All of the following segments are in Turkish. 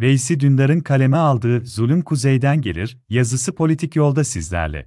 Veysi Dündar'ın kaleme aldığı Zulüm Kuzeyden Gelir yazısı politik yolda sizlerle.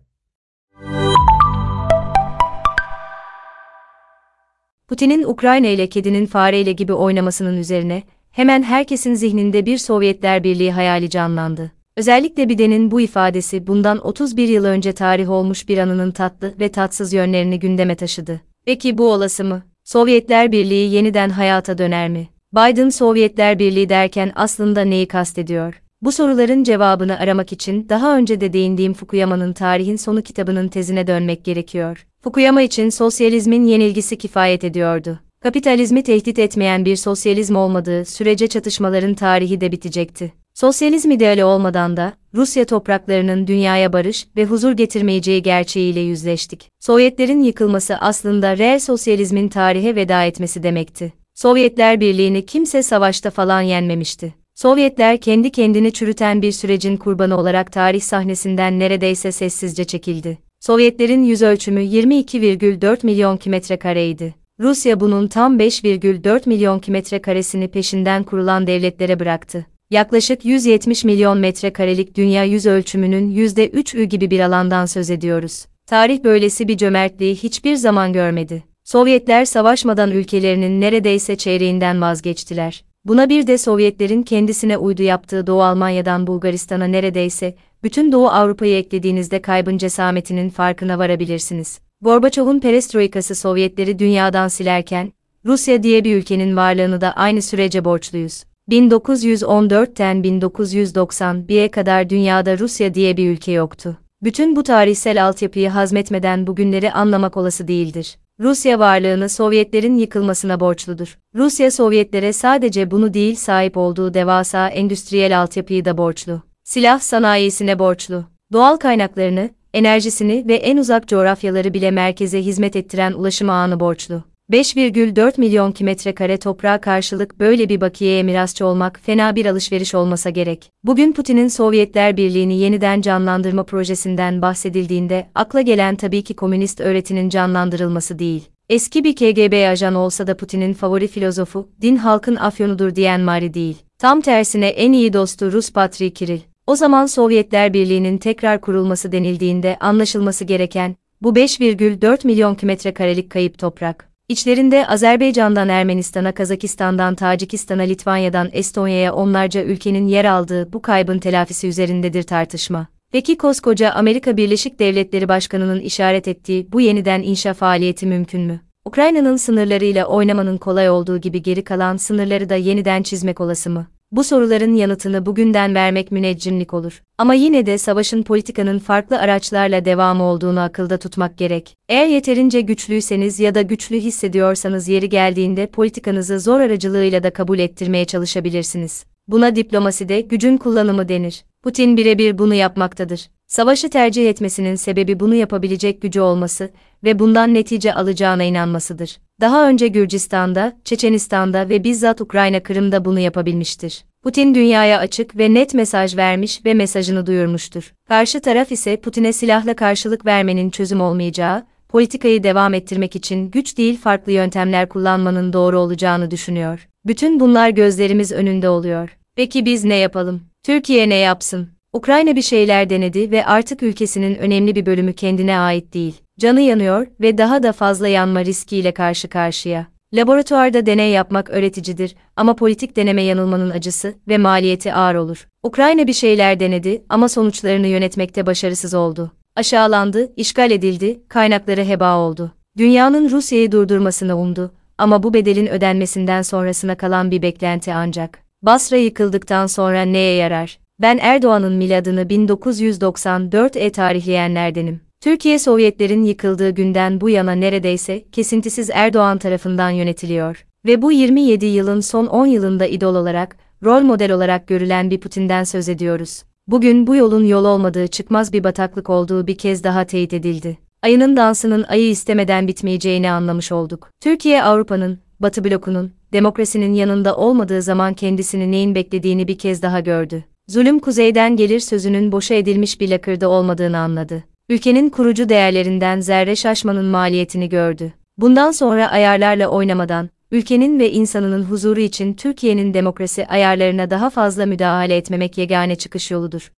Putin'in Ukrayna ile kedinin fareyle gibi oynamasının üzerine hemen herkesin zihninde bir Sovyetler Birliği hayali canlandı. Özellikle Biden'in bu ifadesi bundan 31 yıl önce tarih olmuş bir anının tatlı ve tatsız yönlerini gündeme taşıdı. Peki bu olası mı? Sovyetler Birliği yeniden hayata döner mi? Biden Sovyetler Birliği derken aslında neyi kastediyor? Bu soruların cevabını aramak için daha önce de değindiğim Fukuyama'nın Tarihin Sonu kitabının tezine dönmek gerekiyor. Fukuyama için sosyalizmin yenilgisi kifayet ediyordu. Kapitalizmi tehdit etmeyen bir sosyalizm olmadığı sürece çatışmaların tarihi de bitecekti. Sosyalizm ideali olmadan da Rusya topraklarının dünyaya barış ve huzur getirmeyeceği gerçeğiyle yüzleştik. Sovyetlerin yıkılması aslında reel sosyalizmin tarihe veda etmesi demekti. Sovyetler Birliği'ni kimse savaşta falan yenmemişti. Sovyetler kendi kendini çürüten bir sürecin kurbanı olarak tarih sahnesinden neredeyse sessizce çekildi. Sovyetlerin yüz ölçümü 22,4 milyon kilometre kareydi. Rusya bunun tam 5,4 milyon kilometre karesini peşinden kurulan devletlere bıraktı. Yaklaşık 170 milyon metrekarelik dünya yüz ölçümünün %3'ü gibi bir alandan söz ediyoruz. Tarih böylesi bir cömertliği hiçbir zaman görmedi. Sovyetler savaşmadan ülkelerinin neredeyse çeyreğinden vazgeçtiler. Buna bir de Sovyetlerin kendisine uydu yaptığı Doğu Almanya'dan Bulgaristan'a neredeyse bütün Doğu Avrupa'yı eklediğinizde kaybın cesametinin farkına varabilirsiniz. Gorbaçov'un perestroikası Sovyetleri dünyadan silerken, Rusya diye bir ülkenin varlığını da aynı sürece borçluyuz. 1914'ten 1991'e kadar dünyada Rusya diye bir ülke yoktu. Bütün bu tarihsel altyapıyı hazmetmeden bugünleri anlamak olası değildir. Rusya varlığını Sovyetlerin yıkılmasına borçludur. Rusya Sovyetlere sadece bunu değil sahip olduğu devasa endüstriyel altyapıyı da borçlu. Silah sanayisine borçlu. Doğal kaynaklarını, enerjisini ve en uzak coğrafyaları bile merkeze hizmet ettiren ulaşım ağını borçlu. 5,4 milyon kilometre kare toprağa karşılık böyle bir bakiyeye mirasçı olmak fena bir alışveriş olmasa gerek. Bugün Putin'in Sovyetler Birliği'ni yeniden canlandırma projesinden bahsedildiğinde akla gelen tabii ki komünist öğretinin canlandırılması değil. Eski bir KGB ajan olsa da Putin'in favori filozofu, din halkın afyonudur diyen Mari değil. Tam tersine en iyi dostu Rus Patri Kiril. O zaman Sovyetler Birliği'nin tekrar kurulması denildiğinde anlaşılması gereken, bu 5,4 milyon kilometre karelik kayıp toprak. İçlerinde Azerbaycan'dan Ermenistan'a, Kazakistan'dan Tacikistan'a, Litvanya'dan Estonya'ya onlarca ülkenin yer aldığı bu kaybın telafisi üzerindedir tartışma. Peki koskoca Amerika Birleşik Devletleri Başkanı'nın işaret ettiği bu yeniden inşa faaliyeti mümkün mü? Ukrayna'nın sınırlarıyla oynamanın kolay olduğu gibi geri kalan sınırları da yeniden çizmek olası mı? Bu soruların yanıtını bugünden vermek müneccimlik olur. Ama yine de savaşın politikanın farklı araçlarla devamı olduğunu akılda tutmak gerek. Eğer yeterince güçlüyseniz ya da güçlü hissediyorsanız yeri geldiğinde politikanızı zor aracılığıyla da kabul ettirmeye çalışabilirsiniz. Buna diplomaside gücün kullanımı denir. Putin birebir bunu yapmaktadır. Savaşı tercih etmesinin sebebi bunu yapabilecek gücü olması ve bundan netice alacağına inanmasıdır. Daha önce Gürcistan'da, Çeçenistan'da ve bizzat Ukrayna Kırım'da bunu yapabilmiştir. Putin dünyaya açık ve net mesaj vermiş ve mesajını duyurmuştur. Karşı taraf ise Putin'e silahla karşılık vermenin çözüm olmayacağı, politikayı devam ettirmek için güç değil farklı yöntemler kullanmanın doğru olacağını düşünüyor. Bütün bunlar gözlerimiz önünde oluyor. Peki biz ne yapalım? Türkiye ne yapsın? Ukrayna bir şeyler denedi ve artık ülkesinin önemli bir bölümü kendine ait değil. Canı yanıyor ve daha da fazla yanma riskiyle karşı karşıya. Laboratuvarda deney yapmak öğreticidir ama politik deneme yanılmanın acısı ve maliyeti ağır olur. Ukrayna bir şeyler denedi ama sonuçlarını yönetmekte başarısız oldu. Aşağılandı, işgal edildi, kaynakları heba oldu. Dünyanın Rusya'yı durdurmasını umdu ama bu bedelin ödenmesinden sonrasına kalan bir beklenti ancak. Basra yıkıldıktan sonra neye yarar? Ben Erdoğan'ın miladını 1994'e tarihleyenlerdenim. Türkiye Sovyetlerin yıkıldığı günden bu yana neredeyse kesintisiz Erdoğan tarafından yönetiliyor ve bu 27 yılın son 10 yılında idol olarak, rol model olarak görülen bir Putin'den söz ediyoruz. Bugün bu yolun yol olmadığı çıkmaz bir bataklık olduğu bir kez daha teyit edildi. Ayının dansının ayı istemeden bitmeyeceğini anlamış olduk. Türkiye Avrupa'nın, Batı blokunun, demokrasinin yanında olmadığı zaman kendisini neyin beklediğini bir kez daha gördü. Zulüm kuzeyden gelir sözünün boşa edilmiş bir lakırda olmadığını anladı. Ülkenin kurucu değerlerinden zerre şaşmanın maliyetini gördü. Bundan sonra ayarlarla oynamadan, ülkenin ve insanının huzuru için Türkiye'nin demokrasi ayarlarına daha fazla müdahale etmemek yegane çıkış yoludur.